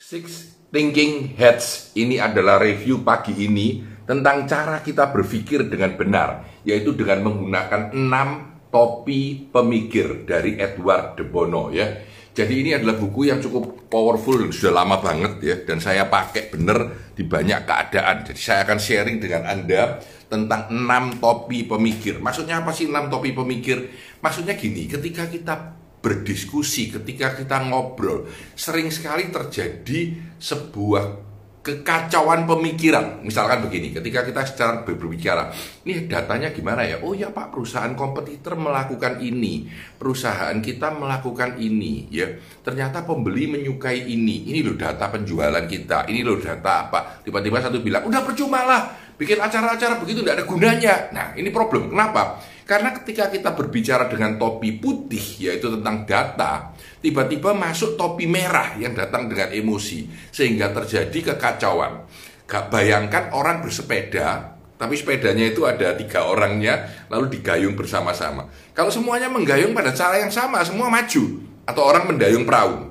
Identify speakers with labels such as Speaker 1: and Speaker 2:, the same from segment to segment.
Speaker 1: Six Thinking Heads ini adalah review pagi ini tentang cara kita berpikir dengan benar, yaitu dengan menggunakan enam topi pemikir dari Edward de Bono ya. Jadi ini adalah buku yang cukup powerful dan sudah lama banget ya dan saya pakai benar di banyak keadaan. Jadi saya akan sharing dengan Anda tentang enam topi pemikir. Maksudnya apa sih enam topi pemikir? Maksudnya gini, ketika kita berdiskusi, ketika kita ngobrol, sering sekali terjadi sebuah kekacauan pemikiran. Misalkan begini, ketika kita secara berbicara, ini datanya gimana ya? Oh ya Pak, perusahaan kompetitor melakukan ini, perusahaan kita melakukan ini, ya. Ternyata pembeli menyukai ini. Ini loh data penjualan kita, ini loh data apa? Tiba-tiba satu bilang, udah percuma lah, bikin acara-acara begitu tidak ada gunanya. Nah, ini problem. Kenapa? Karena ketika kita berbicara dengan topi putih, yaitu tentang data, tiba-tiba masuk topi merah yang datang dengan emosi, sehingga terjadi kekacauan. Gak bayangkan orang bersepeda, tapi sepedanya itu ada tiga orangnya, lalu digayung bersama-sama. Kalau semuanya menggayung pada cara yang sama, semua maju. Atau orang mendayung perahu.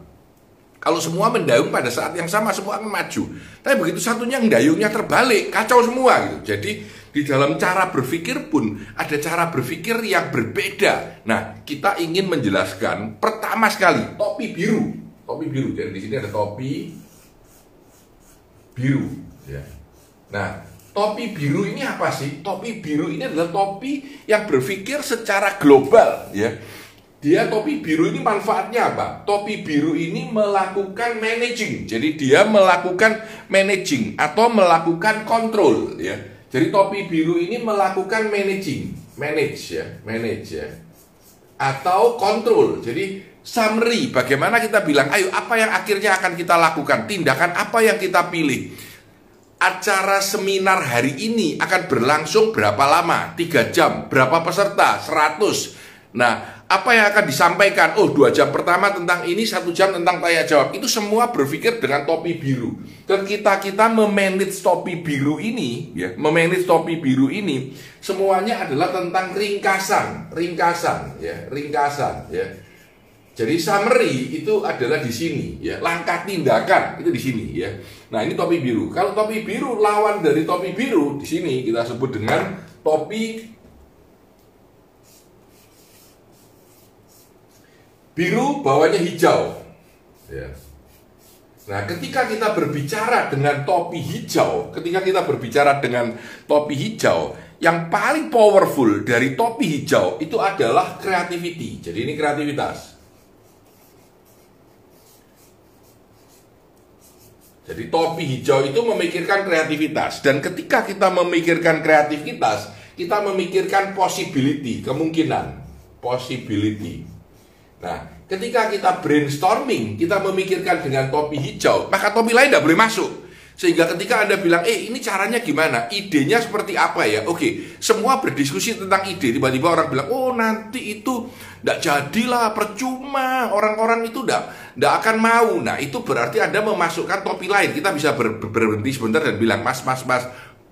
Speaker 1: Kalau semua mendayung pada saat yang sama, semua akan maju. Tapi begitu satunya mendayungnya terbalik, kacau semua gitu. Jadi di dalam cara berpikir pun ada cara berpikir yang berbeda. Nah, kita ingin menjelaskan pertama sekali topi biru, topi biru. Jadi di sini ada topi biru. Ya. Nah, topi biru ini apa sih? Topi biru ini adalah topi yang berpikir secara global, ya. Dia topi biru ini manfaatnya apa? Topi biru ini melakukan managing. Jadi dia melakukan managing atau melakukan kontrol, ya jadi topi biru ini melakukan managing, manage ya, manage ya. Atau kontrol. Jadi summary bagaimana kita bilang, ayo apa yang akhirnya akan kita lakukan, tindakan apa yang kita pilih. Acara seminar hari ini akan berlangsung berapa lama? Tiga jam. Berapa peserta? 100. Nah, apa yang akan disampaikan? Oh, dua jam pertama tentang ini, satu jam tentang tanya jawab. Itu semua berpikir dengan topi biru. Dan kita kita memanage topi biru ini, ya, memanage topi biru ini, semuanya adalah tentang ringkasan, ringkasan, ya, ringkasan, ya. Jadi summary itu adalah di sini, ya. Langkah tindakan itu di sini, ya. Nah, ini topi biru. Kalau topi biru lawan dari topi biru di sini kita sebut dengan topi biru bawahnya hijau. Ya. Nah, ketika kita berbicara dengan topi hijau, ketika kita berbicara dengan topi hijau, yang paling powerful dari topi hijau itu adalah creativity. Jadi ini kreativitas. Jadi topi hijau itu memikirkan kreativitas dan ketika kita memikirkan kreativitas, kita memikirkan possibility, kemungkinan, possibility. Nah, ketika kita brainstorming, kita memikirkan dengan topi hijau, maka topi lain tidak boleh masuk. Sehingga ketika Anda bilang, eh ini caranya gimana? Idenya seperti apa ya? Oke, semua berdiskusi tentang ide. Tiba-tiba orang bilang, oh nanti itu tidak jadilah, percuma. Orang-orang itu tidak tidak akan mau. Nah itu berarti Anda memasukkan topi lain. Kita bisa ber, berhenti sebentar dan bilang, mas, mas, mas,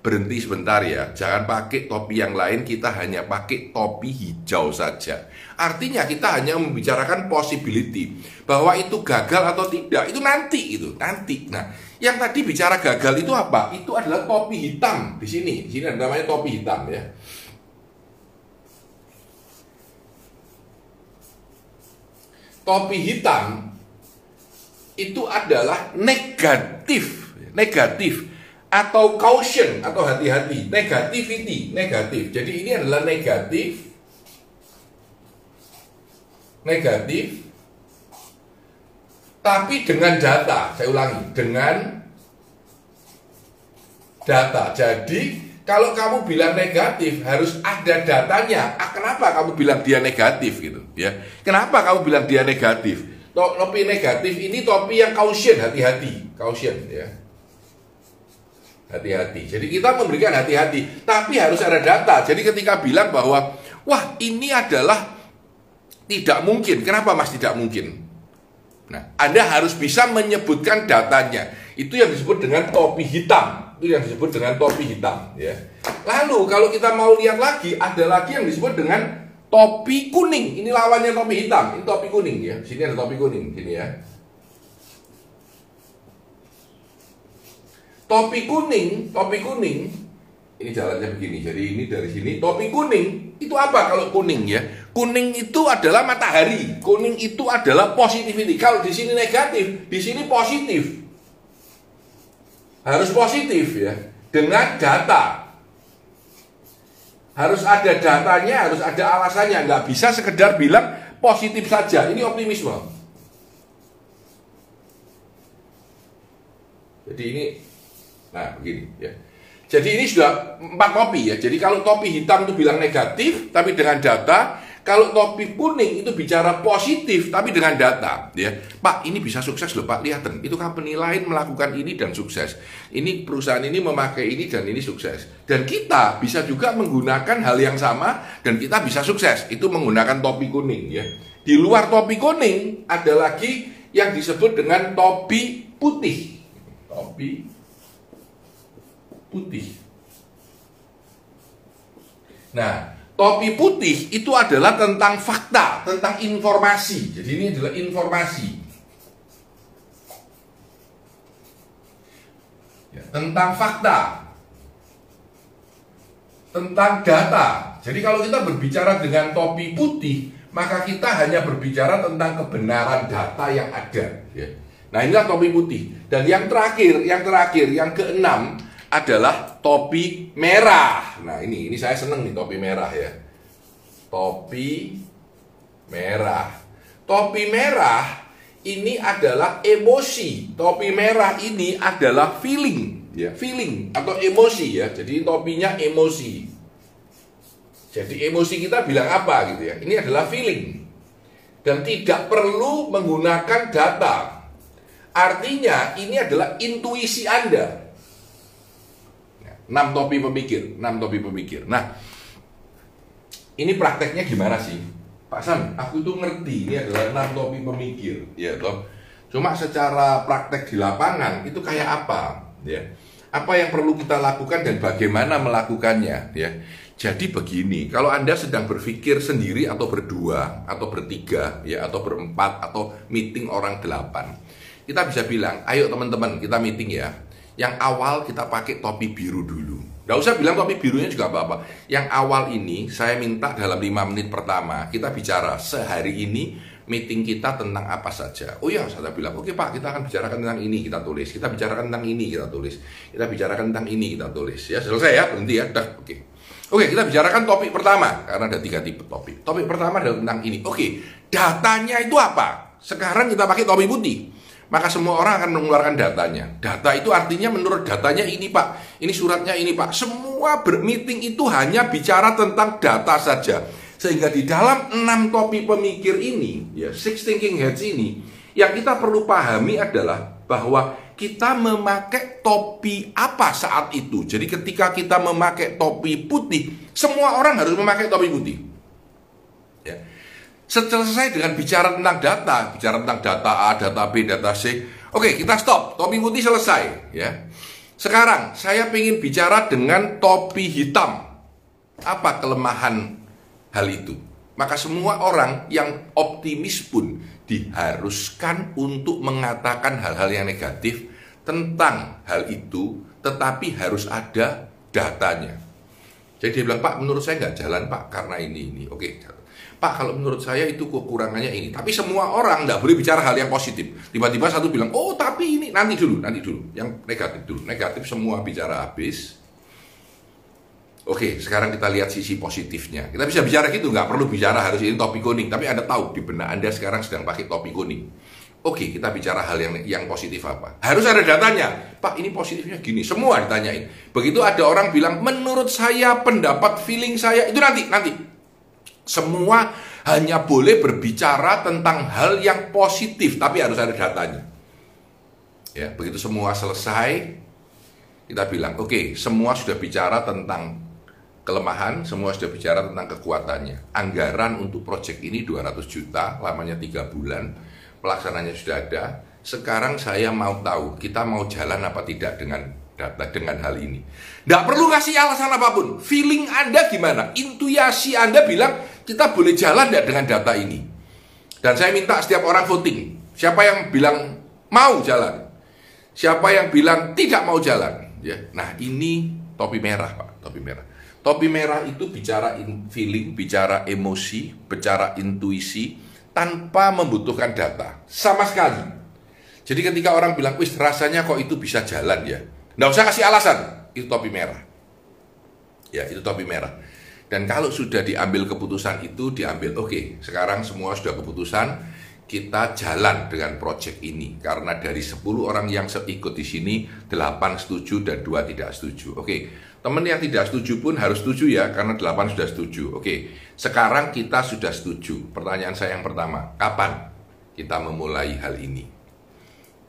Speaker 1: berhenti sebentar ya. Jangan pakai topi yang lain, kita hanya pakai topi hijau saja. Artinya kita hanya membicarakan possibility bahwa itu gagal atau tidak. Itu nanti itu, nanti. Nah, yang tadi bicara gagal itu apa? Itu adalah topi hitam di sini. Di sini namanya topi hitam ya. Topi hitam itu adalah negatif, negatif atau caution atau hati-hati. Negativity negatif. Jadi ini adalah negatif negatif tapi dengan data. Saya ulangi dengan data. Jadi kalau kamu bilang negatif harus ada datanya. Ah, kenapa kamu bilang dia negatif gitu? Ya. Kenapa kamu bilang dia negatif? Topi negatif ini topi yang caution hati-hati. Caution ya Hati-hati. Jadi kita memberikan hati-hati, tapi harus ada data. Jadi ketika bilang bahwa wah ini adalah tidak mungkin. Kenapa Mas tidak mungkin? Nah, Anda harus bisa menyebutkan datanya. Itu yang disebut dengan topi hitam. Itu yang disebut dengan topi hitam, ya. Lalu kalau kita mau lihat lagi, ada lagi yang disebut dengan topi kuning. Ini lawannya topi hitam. Ini topi kuning ya. Sini ada topi kuning, sini ya. Topi kuning, topi kuning, ini jalannya begini. Jadi ini dari sini topi kuning itu apa kalau kuning ya? Kuning itu adalah matahari. Kuning itu adalah positivity. Kalau di sini negatif, di sini positif. Harus positif ya. Dengan data. Harus ada datanya, harus ada alasannya. Nggak bisa sekedar bilang positif saja. Ini optimisme. Jadi ini, nah begini ya. Jadi ini sudah empat topi ya. Jadi kalau topi hitam itu bilang negatif, tapi dengan data. Kalau topi kuning itu bicara positif, tapi dengan data. Ya, Pak, ini bisa sukses loh Pak. Lihat, itu company lain melakukan ini dan sukses. Ini perusahaan ini memakai ini dan ini sukses. Dan kita bisa juga menggunakan hal yang sama dan kita bisa sukses. Itu menggunakan topi kuning ya. Di luar topi kuning ada lagi yang disebut dengan topi putih. Topi putih. Nah, topi putih itu adalah tentang fakta, tentang informasi. Jadi ini adalah informasi. Ya, tentang fakta. Tentang data. Jadi kalau kita berbicara dengan topi putih, maka kita hanya berbicara tentang kebenaran data yang ada. Ya. Nah inilah topi putih. Dan yang terakhir, yang terakhir, yang keenam adalah topi merah. Nah, ini ini saya seneng nih topi merah ya. Topi merah. Topi merah ini adalah emosi. Topi merah ini adalah feeling, ya, feeling atau emosi ya. Jadi topinya emosi. Jadi emosi kita bilang apa gitu ya? Ini adalah feeling. Dan tidak perlu menggunakan data. Artinya ini adalah intuisi Anda 6 topi pemikir, 6 topi pemikir. Nah, ini prakteknya gimana sih? Pak San, aku itu ngerti ini adalah 6 topi pemikir, ya toh. Cuma secara praktek di lapangan itu kayak apa, ya? Apa yang perlu kita lakukan dan bagaimana melakukannya, ya? Jadi begini, kalau Anda sedang berpikir sendiri atau berdua, atau bertiga, ya, atau berempat, atau meeting orang delapan, kita bisa bilang, ayo teman-teman kita meeting ya, yang awal kita pakai topi biru dulu. Gak usah bilang topi birunya juga apa-apa. Yang awal ini saya minta dalam 5 menit pertama kita bicara sehari ini meeting kita tentang apa saja. Oh ya, saya bilang, oke Pak, kita akan bicarakan tentang ini, kita tulis. Kita bicarakan tentang ini, kita tulis. Kita bicarakan tentang ini, kita tulis. Ya, selesai ya, berhenti ya, udah, oke. Oke, kita bicarakan topik pertama, karena ada tiga tipe topik. Topik pertama adalah tentang ini. Oke, datanya itu apa? Sekarang kita pakai topi putih maka semua orang akan mengeluarkan datanya. Data itu artinya menurut datanya ini Pak, ini suratnya ini Pak. Semua bermeeting itu hanya bicara tentang data saja. Sehingga di dalam enam topi pemikir ini, ya six thinking heads ini, yang kita perlu pahami adalah bahwa kita memakai topi apa saat itu. Jadi ketika kita memakai topi putih, semua orang harus memakai topi putih. Selesai dengan bicara tentang data, bicara tentang data A, data B, data C. Oke, kita stop. Topi putih selesai, ya. Sekarang saya ingin bicara dengan topi hitam. Apa kelemahan hal itu? Maka semua orang yang optimis pun diharuskan untuk mengatakan hal-hal yang negatif tentang hal itu, tetapi harus ada datanya. Jadi dia bilang, Pak, menurut saya nggak jalan, Pak, karena ini, ini. Oke, Pak kalau menurut saya itu kekurangannya ini. Tapi semua orang nggak boleh bicara hal yang positif. Tiba-tiba satu bilang, oh tapi ini nanti dulu, nanti dulu. Yang negatif dulu. Negatif semua bicara habis. Oke, sekarang kita lihat sisi positifnya. Kita bisa bicara gitu, nggak perlu bicara harus ini topi kuning. Tapi Anda tahu di benak Anda sekarang sedang pakai topi kuning. Oke, kita bicara hal yang yang positif apa? Harus ada datanya. Pak, ini positifnya gini. Semua ditanyain. Begitu ada orang bilang, menurut saya, pendapat, feeling saya, itu nanti, nanti semua hanya boleh berbicara tentang hal yang positif, tapi harus ada datanya. Ya, begitu semua selesai, kita bilang, oke, okay, semua sudah bicara tentang kelemahan, semua sudah bicara tentang kekuatannya. Anggaran untuk proyek ini 200 juta, lamanya 3 bulan, pelaksananya sudah ada. Sekarang saya mau tahu, kita mau jalan apa tidak dengan data dengan hal ini. Tidak perlu kasih alasan apa pun. Feeling Anda gimana? Intuisi Anda bilang kita boleh jalan tidak dengan data ini. Dan saya minta setiap orang voting. Siapa yang bilang mau jalan? Siapa yang bilang tidak mau jalan? ya. Nah, ini topi merah, Pak, topi merah. Topi merah itu bicara in feeling, bicara emosi, bicara intuisi tanpa membutuhkan data sama sekali. Jadi ketika orang bilang, "Wis, rasanya kok itu bisa jalan ya." Nggak usah kasih alasan, itu topi merah. Ya, itu topi merah. Dan kalau sudah diambil keputusan itu diambil, oke, okay, sekarang semua sudah keputusan, kita jalan dengan proyek ini karena dari 10 orang yang ikut di sini 8 setuju dan 2 tidak setuju. Oke, teman yang tidak setuju pun harus setuju ya karena 8 sudah setuju. Oke, sekarang kita sudah setuju. Pertanyaan saya yang pertama, kapan kita memulai hal ini?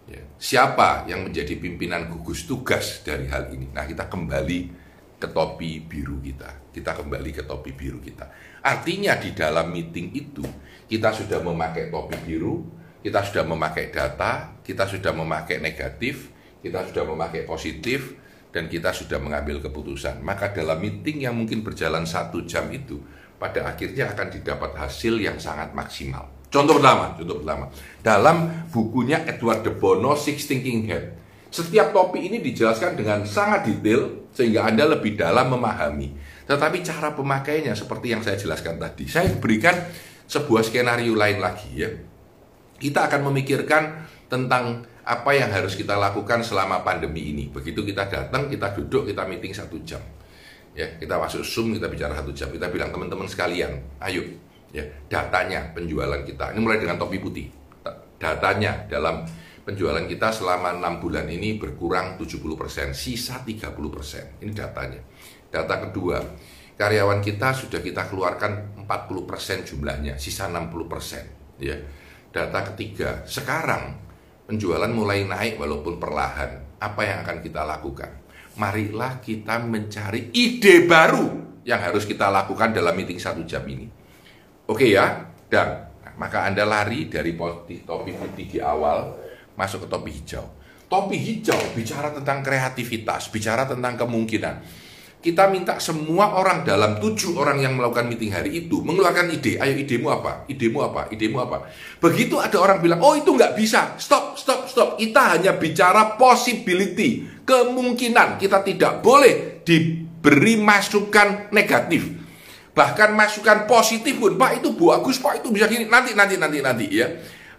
Speaker 1: Ya. Siapa yang menjadi pimpinan gugus tugas dari hal ini? Nah, kita kembali ke topi biru kita. Kita kembali ke topi biru kita. Artinya di dalam meeting itu kita sudah memakai topi biru, kita sudah memakai data, kita sudah memakai negatif, kita sudah memakai positif, dan kita sudah mengambil keputusan. Maka dalam meeting yang mungkin berjalan satu jam itu, pada akhirnya akan didapat hasil yang sangat maksimal. Contoh pertama, contoh pertama, dalam bukunya Edward de Bono, Six Thinking Head, setiap topi ini dijelaskan dengan sangat detail sehingga Anda lebih dalam memahami. Tetapi cara pemakainya seperti yang saya jelaskan tadi, saya berikan sebuah skenario lain lagi ya. Kita akan memikirkan tentang apa yang harus kita lakukan selama pandemi ini. Begitu kita datang, kita duduk, kita meeting satu jam. Ya, kita masuk Zoom, kita bicara satu jam. Kita bilang teman-teman sekalian, ayo, ya, datanya penjualan kita. Ini mulai dengan topi putih. Datanya dalam penjualan kita selama enam bulan ini berkurang 70%, sisa 30%. Ini datanya. Data kedua, karyawan kita sudah kita keluarkan 40% jumlahnya, sisa 60%. Ya. Data ketiga, sekarang penjualan mulai naik walaupun perlahan. Apa yang akan kita lakukan? Marilah kita mencari ide baru yang harus kita lakukan dalam meeting satu jam ini. Oke ya, dan maka Anda lari dari topi putih di awal masuk ke topi hijau. Topi hijau bicara tentang kreativitas, bicara tentang kemungkinan kita minta semua orang dalam tujuh orang yang melakukan meeting hari itu mengeluarkan ide. Ayo idemu apa? Idemu apa? Idemu apa? Begitu ada orang bilang, oh itu nggak bisa. Stop, stop, stop. Kita hanya bicara possibility, kemungkinan. Kita tidak boleh diberi masukan negatif. Bahkan masukan positif pun, Pak itu bagus, Pak itu bisa gini. Nanti, nanti, nanti, nanti ya.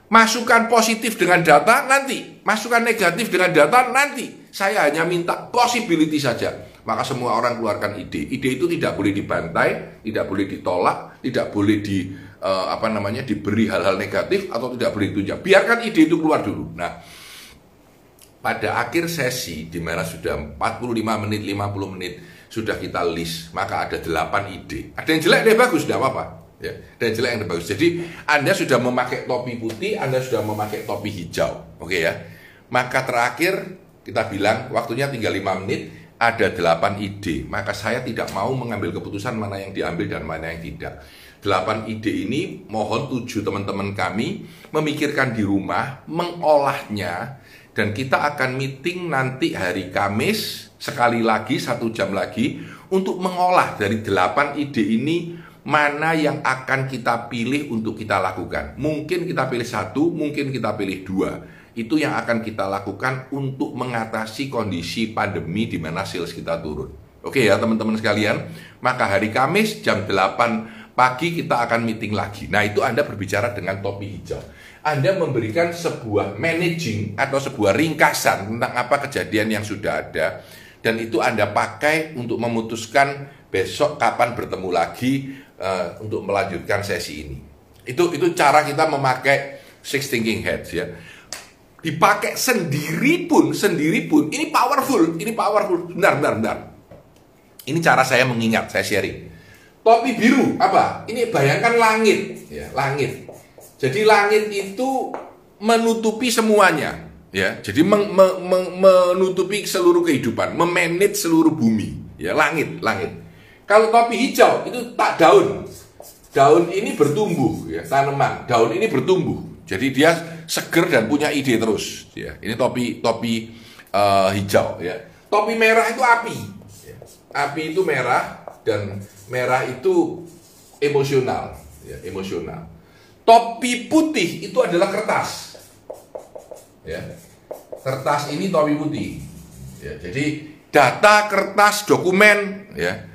Speaker 1: Masukan positif dengan data nanti, masukan negatif dengan data nanti. Saya hanya minta possibility saja maka semua orang keluarkan ide. Ide itu tidak boleh dibantai, tidak boleh ditolak, tidak boleh di uh, apa namanya diberi hal-hal negatif atau tidak boleh ditunjuk. Biarkan ide itu keluar dulu. Nah, pada akhir sesi di mana sudah 45 menit, 50 menit sudah kita list, maka ada 8 ide. Ada yang jelek, yang bagus, tidak apa-apa. Ya, dan jelek yang bagus. Jadi Anda sudah memakai topi putih, Anda sudah memakai topi hijau, oke ya. Maka terakhir kita bilang waktunya tinggal 5 menit, ada delapan ide, maka saya tidak mau mengambil keputusan mana yang diambil dan mana yang tidak. Delapan ide ini mohon tujuh teman-teman kami memikirkan di rumah, mengolahnya, dan kita akan meeting nanti hari Kamis sekali lagi satu jam lagi untuk mengolah dari delapan ide ini mana yang akan kita pilih untuk kita lakukan. Mungkin kita pilih satu, mungkin kita pilih dua itu yang akan kita lakukan untuk mengatasi kondisi pandemi di mana sales kita turun. Oke ya teman-teman sekalian, maka hari Kamis jam 8 pagi kita akan meeting lagi. Nah itu Anda berbicara dengan topi hijau. Anda memberikan sebuah managing atau sebuah ringkasan tentang apa kejadian yang sudah ada dan itu Anda pakai untuk memutuskan besok kapan bertemu lagi uh, untuk melanjutkan sesi ini. Itu itu cara kita memakai six thinking heads ya dipakai sendiri pun, sendiri pun, ini powerful, ini powerful. Benar, benar, benar. Ini cara saya mengingat, saya sharing. Topi biru, apa? Ini bayangkan langit, ya, langit. Jadi langit itu menutupi semuanya, ya. Jadi men, men, men, menutupi seluruh kehidupan, memanage seluruh bumi, ya, langit, langit. Kalau topi hijau itu tak daun. Daun ini bertumbuh, ya, tanaman. Daun ini bertumbuh. Jadi dia seger dan punya ide terus. Ya, ini topi topi uh, hijau. Ya, topi merah itu api. Api itu merah dan merah itu emosional. Ya, emosional. Topi putih itu adalah kertas. Ya, kertas ini topi putih. Ya, jadi data, kertas, dokumen, ya.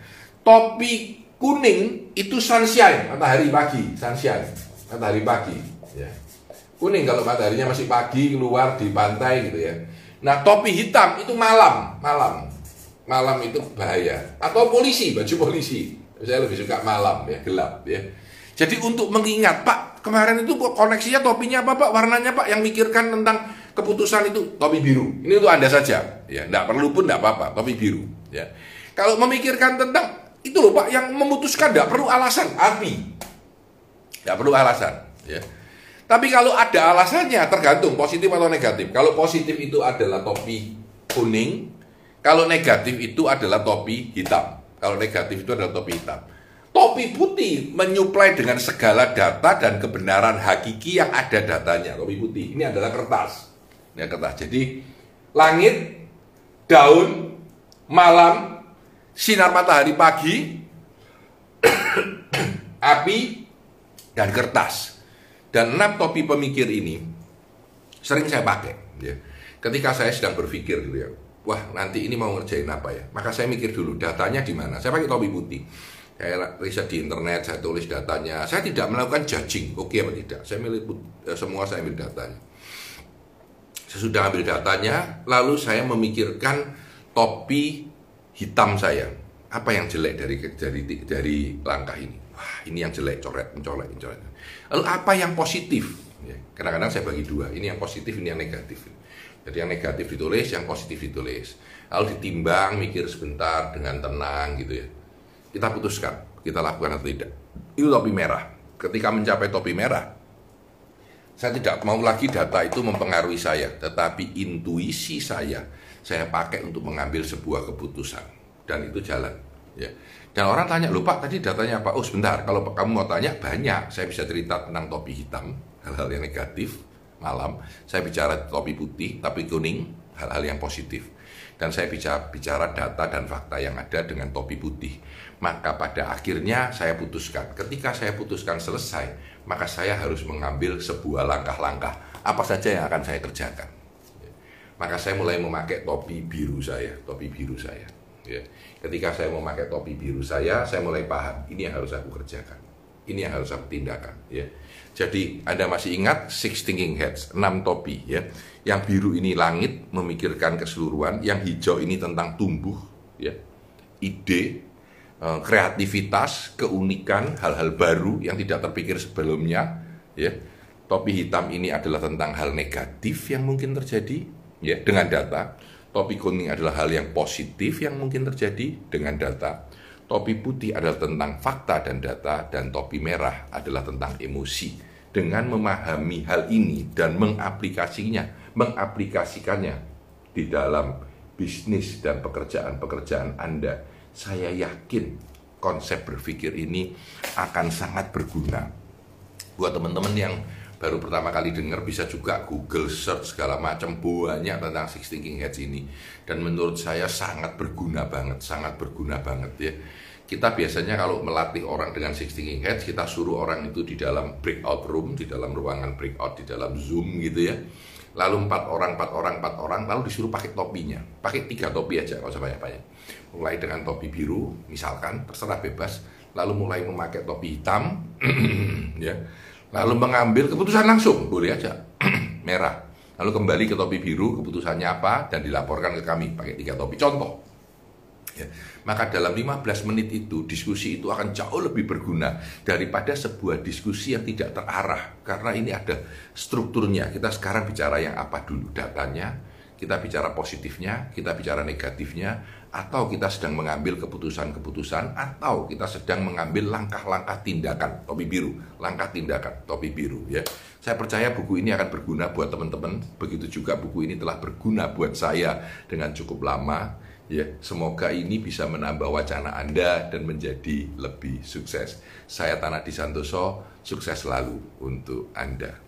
Speaker 1: Topi kuning itu sunshine, matahari pagi, sunshine, matahari pagi, ya. Kuning kalau mataharinya masih pagi keluar di pantai gitu ya. Nah, topi hitam itu malam, malam. Malam itu bahaya. Atau polisi, baju polisi. Saya lebih suka malam ya, gelap ya. Jadi untuk mengingat, Pak, kemarin itu koneksinya topinya apa, Pak? Warnanya, Pak, yang mikirkan tentang keputusan itu topi biru. Ini untuk Anda saja, ya. Tidak perlu pun tidak apa-apa, topi biru, ya. Kalau memikirkan tentang itu loh, Pak, yang memutuskan tidak perlu alasan, api. Tidak perlu alasan, ya. Tapi kalau ada alasannya, tergantung positif atau negatif. Kalau positif itu adalah topi kuning, kalau negatif itu adalah topi hitam. Kalau negatif itu adalah topi hitam. Topi putih menyuplai dengan segala data dan kebenaran hakiki yang ada datanya. Topi putih ini adalah kertas. Ini kertas. Jadi langit, daun, malam, sinar matahari pagi, api, dan kertas. Dan enam topi pemikir ini sering saya pakai. Ya. Ketika saya sedang berpikir gitu ya, wah nanti ini mau ngerjain apa ya? Maka saya mikir dulu datanya di mana. Saya pakai topi putih saya riset di internet, saya tulis datanya. Saya tidak melakukan judging, oke okay apa tidak. Saya milih eh, semua saya ambil datanya. Saya sudah ambil datanya, lalu saya memikirkan topi hitam saya. Apa yang jelek dari dari dari langkah ini? Wah, ini yang jelek, coret, mencolek, mencolek. Lalu apa yang positif? Ya, kadang-kadang saya bagi dua. Ini yang positif, ini yang negatif. Jadi yang negatif ditulis, yang positif ditulis. Lalu ditimbang, mikir sebentar dengan tenang gitu ya kita putuskan kita lakukan atau tidak. Itu topi merah. Ketika mencapai topi merah, saya tidak mau lagi data itu mempengaruhi saya, tetapi intuisi saya saya pakai untuk mengambil sebuah keputusan dan itu jalan. Ya. Dan orang tanya, lupa tadi datanya apa? Oh sebentar, kalau kamu mau tanya banyak, saya bisa cerita tentang topi hitam, hal-hal yang negatif, malam. Saya bicara topi putih, tapi kuning, hal-hal yang positif dan saya bicara, bicara data dan fakta yang ada dengan topi putih. Maka pada akhirnya saya putuskan, ketika saya putuskan selesai, maka saya harus mengambil sebuah langkah-langkah apa saja yang akan saya kerjakan. Maka saya mulai memakai topi biru saya, topi biru saya. Ya. Ketika saya memakai topi biru saya, saya mulai paham ini yang harus aku kerjakan, ini yang harus aku tindakan. Ya. Jadi Anda masih ingat six thinking heads, enam topi ya. Yang biru ini langit memikirkan keseluruhan, yang hijau ini tentang tumbuh ya. Ide, eh, kreativitas, keunikan, hal-hal baru yang tidak terpikir sebelumnya ya. Topi hitam ini adalah tentang hal negatif yang mungkin terjadi ya dengan data. Topi kuning adalah hal yang positif yang mungkin terjadi dengan data Topi putih adalah tentang fakta dan data, dan topi merah adalah tentang emosi. Dengan memahami hal ini dan mengaplikasinya, mengaplikasikannya di dalam bisnis dan pekerjaan-pekerjaan Anda, saya yakin konsep berpikir ini akan sangat berguna buat teman-teman yang baru pertama kali dengar bisa juga Google search segala macam banyak tentang Six Thinking Heads ini. Dan menurut saya sangat berguna banget sangat berguna banget ya. Kita biasanya kalau melatih orang dengan Six Thinking Heads kita suruh orang itu di dalam breakout room di dalam ruangan breakout di dalam zoom gitu ya. Lalu empat orang empat orang empat orang lalu disuruh pakai topinya. Pakai tiga topi aja kalau banyak banyak mulai dengan topi biru misalkan terserah bebas. Lalu mulai memakai topi hitam ya lalu mengambil keputusan langsung, boleh aja, merah. Lalu kembali ke topi biru, keputusannya apa, dan dilaporkan ke kami pakai tiga topi. Contoh, ya. maka dalam 15 menit itu, diskusi itu akan jauh lebih berguna daripada sebuah diskusi yang tidak terarah. Karena ini ada strukturnya, kita sekarang bicara yang apa dulu, datanya, kita bicara positifnya, kita bicara negatifnya, atau kita sedang mengambil keputusan-keputusan, atau kita sedang mengambil langkah-langkah tindakan, topi biru, langkah tindakan, topi biru. Ya, saya percaya buku ini akan berguna buat teman-teman. Begitu juga buku ini telah berguna buat saya dengan cukup lama. Ya, semoga ini bisa menambah wacana Anda dan menjadi lebih sukses. Saya Tanah Disantoso, sukses selalu untuk Anda.